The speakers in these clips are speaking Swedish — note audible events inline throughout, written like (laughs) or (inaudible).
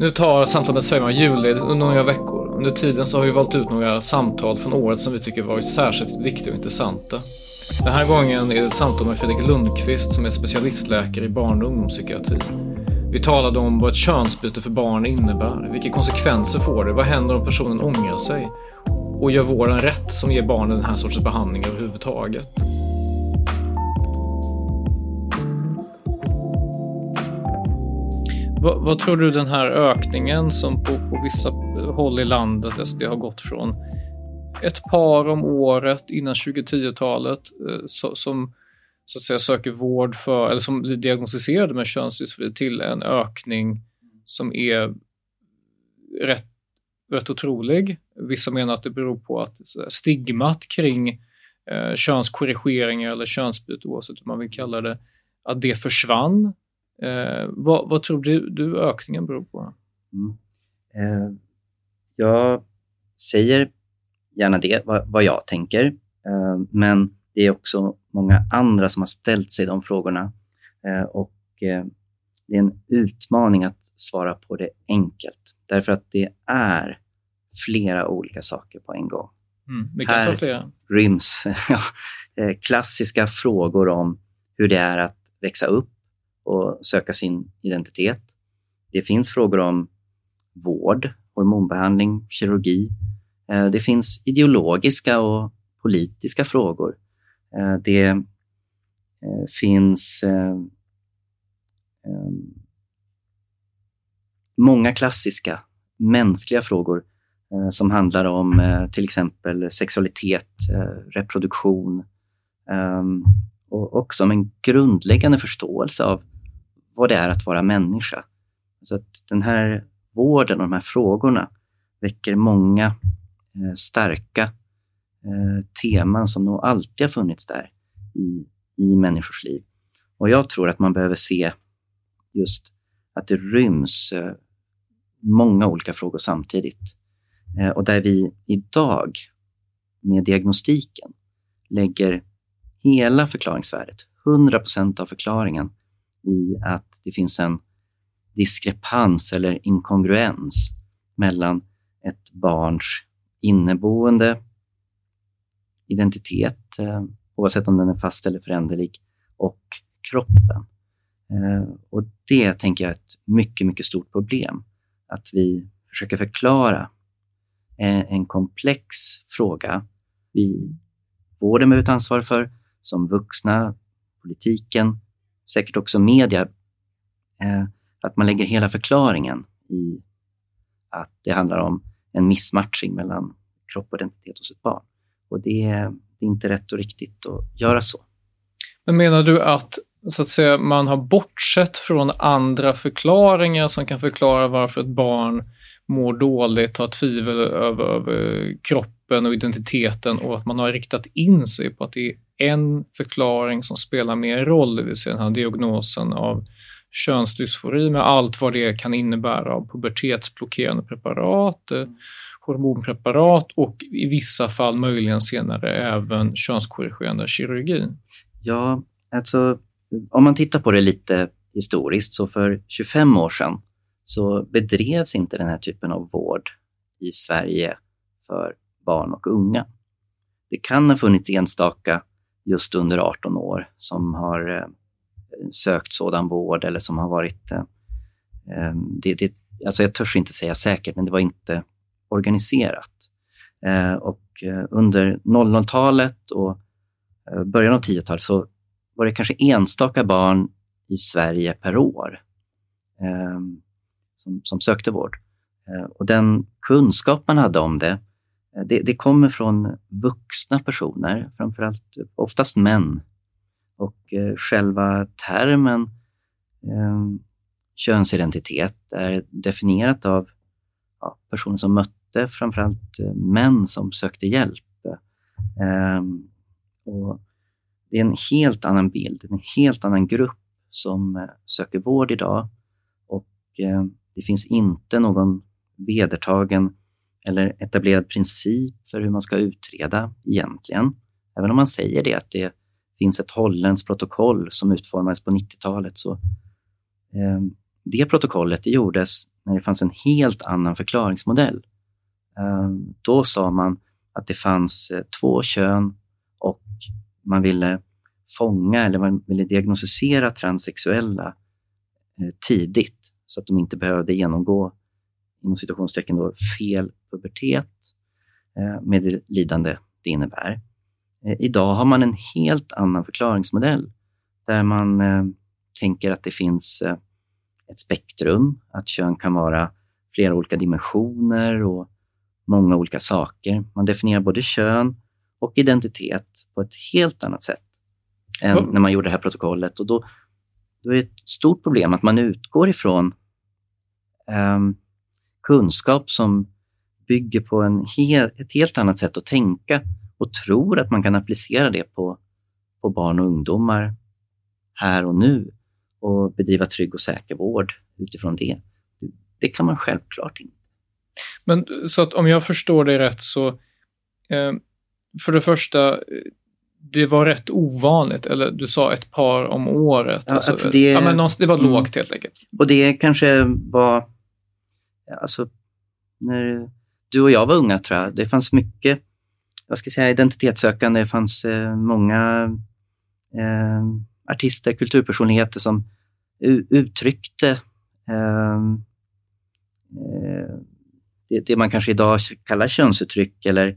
Nu tar samtalet Sverige julled under några veckor. Under tiden så har vi valt ut några samtal från året som vi tycker varit särskilt viktiga och intressanta. Den här gången är det ett samtal med Fredrik Lundqvist som är specialistläkare i barn och ungdomspsykiatri. Vi talade om vad ett könsbyte för barn innebär, vilka konsekvenser får det, vad händer om personen ångrar sig och gör vården rätt som ger barnen den här sortens behandling överhuvudtaget. Vad, vad, tror du den här ökningen som på, på vissa håll i landet, alltså det har gått från ett par om året innan 2010-talet eh, så, som så att säga söker vård för, eller som blir diagnostiserade med könsdysfori till en ökning som är rätt, rätt otrolig. Vissa menar att det beror på att stigmat kring eh, könskorrigeringar eller könsbyte, oavsett hur man vill kalla det, att det försvann Eh, vad, vad, tror du, du ökningen beror på? Mm. Eh, jag säger gärna det, vad, vad jag tänker. Eh, men det är också många andra som har ställt sig de frågorna. Eh, och eh, det är en utmaning att svara på det enkelt. Därför att det är flera olika saker på en gång. Mm, Här ryms (laughs) eh, klassiska frågor om hur det är att växa upp och söka sin identitet. Det finns frågor om vård, hormonbehandling, kirurgi. Eh, det finns ideologiska och politiska frågor. Eh, det eh, finns många klassiska mänskliga frågor som handlar om till exempel sexualitet, reproduktion och också om en grundläggande förståelse av vad det är att vara människa. Så att den här vården och de här frågorna väcker många eh, starka eh, teman som nog alltid har funnits där i, i människors liv. Och jag tror att man behöver se just att det ryms eh, många olika frågor samtidigt. Eh, och där vi idag med diagnostiken lägger hela förklaringsvärdet, 100% av förklaringen i att det finns en diskrepans eller inkongruens mellan ett barns inneboende identitet, eh, oavsett om den är fast eller föränderlig, och kroppen. Eh, och det tänker jag är ett mycket, mycket stort problem. Att vi försöker förklara eh, en komplex fråga vi vården behöver ta ansvar för, som vuxna, politiken, säkert också media, eh, att man lägger hela förklaringen i att det handlar om en missmatchning mellan kropp och identitet hos ett barn. Och det, det är inte rätt och riktigt att göra så. Men menar du att så att säga, man har bortsett från andra förklaringar som kan förklara varför ett barn mår dåligt, har tvivel över, över kroppen och identiteten och att man har riktat in sig på att det en förklaring som spelar mer roll, det vill säga den här diagnosen av könsdysfori med allt vad det kan innebära av pubertetsblockerande preparat, mm. hormonpreparat och i vissa fall möjligen senare även könskorrigerande kirurgi. Ja, alltså om man tittar på det lite historiskt så för 25 år sedan så bedrevs inte den här typen av vård i Sverige för barn och unga. det kan ha funnits enstaka just under 18 år som har eh, sökt sådan vård eller som har varit... Eh, eh, det, det, alltså jag törs inte säga säkert, men det var inte organiserat. Och under 00-talet och början av 10-talet så var det kanske enstaka barn i Sverige per år som, som sökte vård. Och den kunskap man hade om det, Eh, det, det kommer från vuxna personer, framförallt eh, oftast män. Och eh, själva termen eh, könsidentitet är definierat av ja, personer som mötte framförallt eh, män som sökte hjälp. Eh, och det är en helt annan bild, en helt annan grupp som eh, söker vård idag. Och eh, det finns inte någon vedertagen eller etablerad princip för hur man ska utreda egentligen. Även om man säger det, att det finns ett holländskt protokoll som utformades på 90-talet, så eh, det protokollet det gjordes när det fanns en helt annan förklaringsmodell. Eh, då sa man att det fanns eh, två kön och man ville fånga eller man ville diagnostisera transsexuella eh, tidigt så att de inte behövde genomgå inom situationstecken då, fel pubertet eh, med det lidande det innebär. Eh, idag har man en helt annan förklaringsmodell där man eh, tänker att det finns ett spektrum, att kön kan vara flera olika dimensioner och många olika saker. Man definierar både kön och identitet på ett helt annat sätt än mm. när man gjorde det här protokollet. Och då, då är det ett stort problem att man utgår ifrån um, kunskap som bygger på en hel, ett helt annat sätt att tänka och tror att man kan applicera det på, på barn och ungdomar här och nu och bedriva trygg och säker vård utifrån det. Det kan man självklart inte. Men så att om jag förstår det rätt så, eh, för det första, det var rätt ovanligt, eller du sa ett par om året. Ja, alltså, alltså det, ja, men det var mm. lågt helt enkelt. Och det kanske var, alltså, när du och jag var unga tror jag, det fanns mycket jag ska säga, identitetssökande. Det fanns eh, många eh, artister, kulturpersonligheter som uttryckte eh, eh, det, det, man kanske idag kallar könsuttryck eller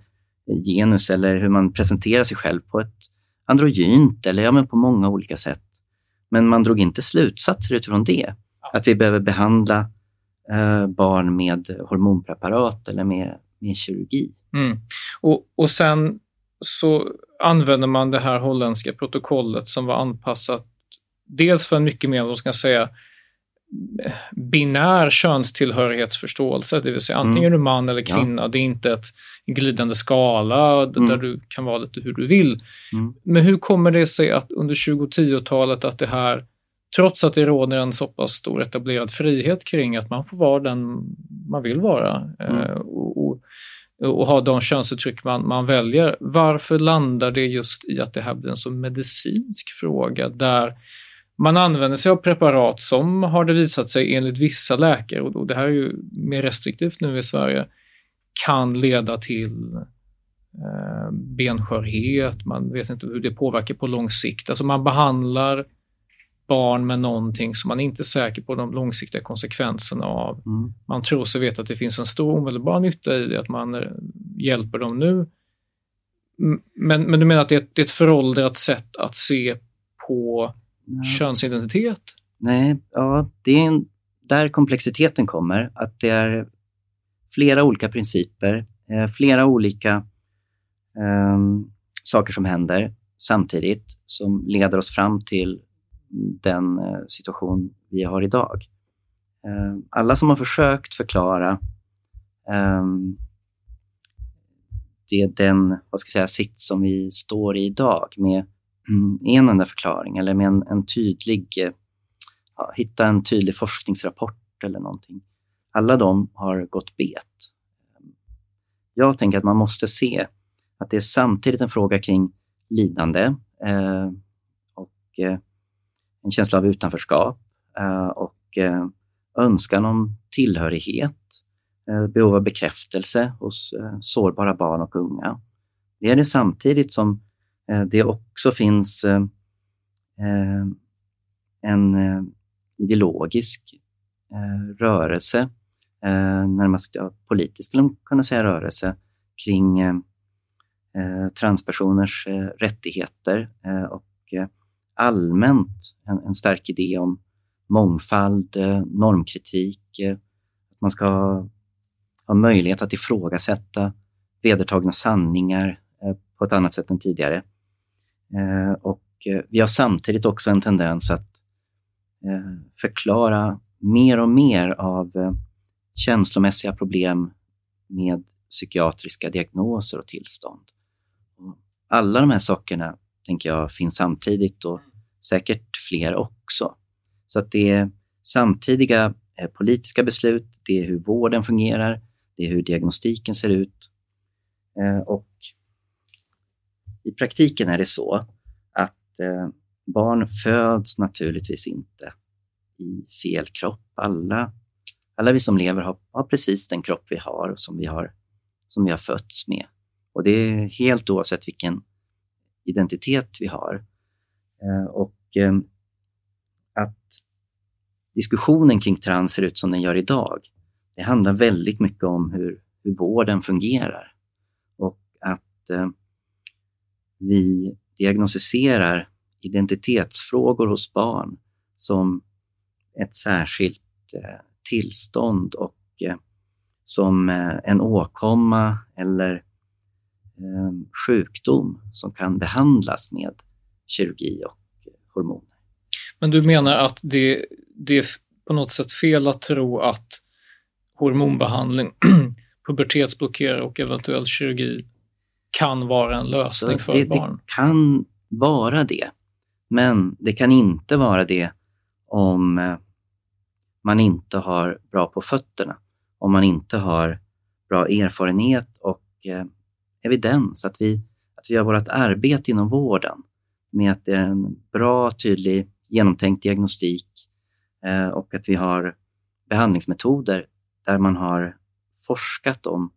genus eller hur man presenterar sig själv på ett androgynt eller ja, men på många olika sätt. Men man drog inte slutsatser utifrån det. Att vi behöver behandla eh, barn med hormonpreparat eller med, med kirurgi. Mm. Och, och sen så använder man det här holländska protokollet som var anpassat dels för en mycket mer, vad ska jag säga, binär könstillhörighetsförståelse, det vill säga antingen mm. är du man eller kvinna. Ja. Det är inte ett glidande skala mm. där du kan vara lite hur du vill. Mm. Men hur kommer det sig att under 2010-talet att det här trots att det råder en så pass stor etablerad frihet kring att man får vara den man vill vara mm. eh, och, och, och, ha de könsuttryck man, man väljer. Varför landar det just i att det här blir en så medicinsk fråga där man använder sig av preparat som har det visat sig enligt vissa läkare, och det här är ju mer restriktivt nu i Sverige, kan leda till eh, benskörhet, man vet inte hur det påverkar på lång sikt. Alltså man behandlar barn med någonting som man inte är säker på de långsiktiga konsekvenserna av. Mm. Man tror sig veta att det finns en stor omedelbar nytta i det, att man eh, hjälper dem nu. Men, men du menar att det är, ett, det är ett föråldrat sätt att se på Nej. könsidentitet? Nej, ja, det är en, där komplexiteten kommer. Att det är flera olika principer, eh, flera olika eh, saker som händer samtidigt som leder oss fram till den eh, situation vi har idag. Eh, alla som har försökt förklara ehm, det är den vad ska jag säga, sits som vi står i idag med mm, en enda förklaring eller med en, en tydlig, eh, ja, hitta en tydlig forskningsrapport eller någonting. Alla de har gått bet. Jag tänker att man måste se att det är samtidigt en fråga kring lidande eh, och eh, en känsla av utanförskap eh, och eh, önskan om tillhörighet, eh, behov av bekräftelse hos sårbara barn och unga. det är det samtidigt som det också finns en ideologisk rörelse, närmast politisk skulle man kunna säga rörelse, kring transpersoners rättigheter och allmänt en, en stark idé om mångfald, eh, normkritik, eh, att man ska ha möjlighet att ifrågasätta vedertagna sanningar eh, på ett annat sätt än tidigare. Och vi har samtidigt också en tendens att förklara mer och mer av känslomässiga problem med psykiatriska diagnoser och tillstånd. Alla de här sakerna tänker jag finns samtidigt och säkert fler också. Så att det är samtidiga eh, politiska beslut, det är hur vården fungerar, det är hur diagnostiken ser ut. Eh, och i praktiken är det så att eh, barn föds naturligtvis inte i fel kropp. Alla, alla vi som lever har, har precis den kropp vi har och som vi har, som vi har fötts med. Och det är helt oavsett vilken identitet vi har. Eh, och eh, att diskussionen kring trans ser ut som den gör idag, det handlar väldigt mycket om hur, hur vården fungerar. Och att eh, vi diagnostiserar identitetsfrågor hos barn som ett särskilt eh, tillstånd och eh, som eh, en åkomma eller sjukdom som kan behandlas med kirurgi och hormoner. Men du menar att det, det är på något sätt fel att tro att hormonbehandling, (clears throat) pubertetsblockerare och eventuell kirurgi kan vara en lösning för det, barn? Det kan vara det, men det kan inte vara det om eh, man inte har bra på fötterna, om man inte har bra erfarenhet och eh, evidens, att vi, att vi gör vårt arbete inom vården med att det är en bra, tydlig, genomtänkt diagnostik eh, och att vi har behandlingsmetoder där man har forskat om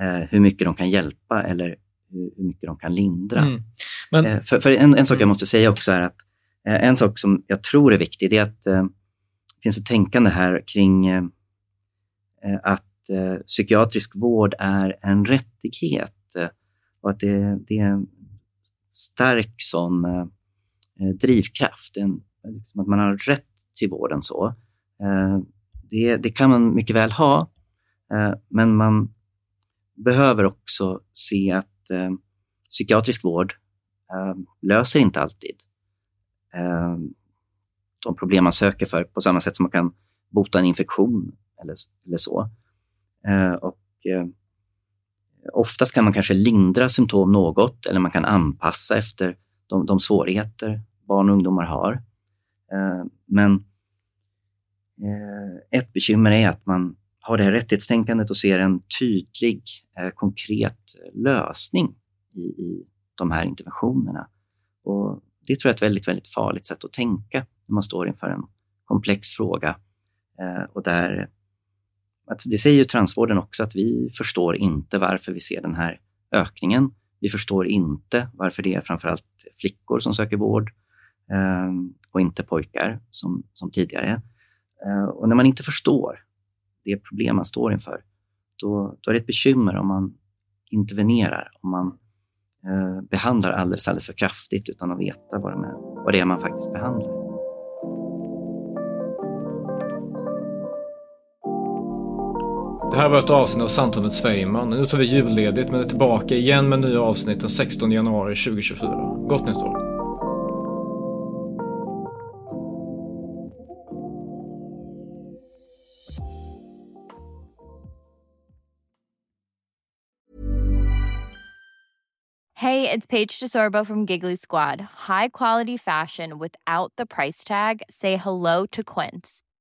eh, hur mycket de kan hjälpa eller hur, hur mycket de kan lindra. Mm. Men... Eh, för, för en, en, sak jag mm. måste säga också är att eh, en sak som jag tror är viktig, är att eh, det finns ett tänkande här kring eh, att psykiatrisk vård är en rättighet och att det, det är en stark sån eh, eh drivkraft, en, liksom att man har rätt till vården. så. Eh, det, det, kan man mycket väl ha, eh, men man behöver också se att eh, psykiatrisk vård löser inte alltid de problem man söker för på samma sätt som man kan bota en infektion eller, eller så. och Oftast kan man kanske lindra symptom något eller man kan anpassa efter de, de svårigheter barn och ungdomar har. Eh, men eh, ett bekymmer är att man har det här rättighetstänkandet och ser en tydlig, eh, konkret lösning i, i de här interventionerna. Och det tror jag är ett väldigt, väldigt farligt sätt att tänka när man står inför en komplex fråga och där att det säger ju transvården också, att vi förstår inte varför vi ser den här ökningen. Vi förstår inte varför det är framförallt flickor som söker vård eh, och inte pojkar som, som tidigare. Eh, och när man inte förstår det problem man står inför, då, då är det ett bekymmer om man intervenerar, om man eh, behandlar alldeles, alldeles för kraftigt utan att veta vad, är, vad det är man faktiskt behandlar. Det här var ett avsnitt av Samtalet Svejman. Nu tar vi julledigt men är tillbaka igen med nya avsnitt den 16 januari 2024. Gott nytt år! Hej, det är Paige DeSorbo från Giggly Squad. High quality fashion without the price tag. Say hello to Quince.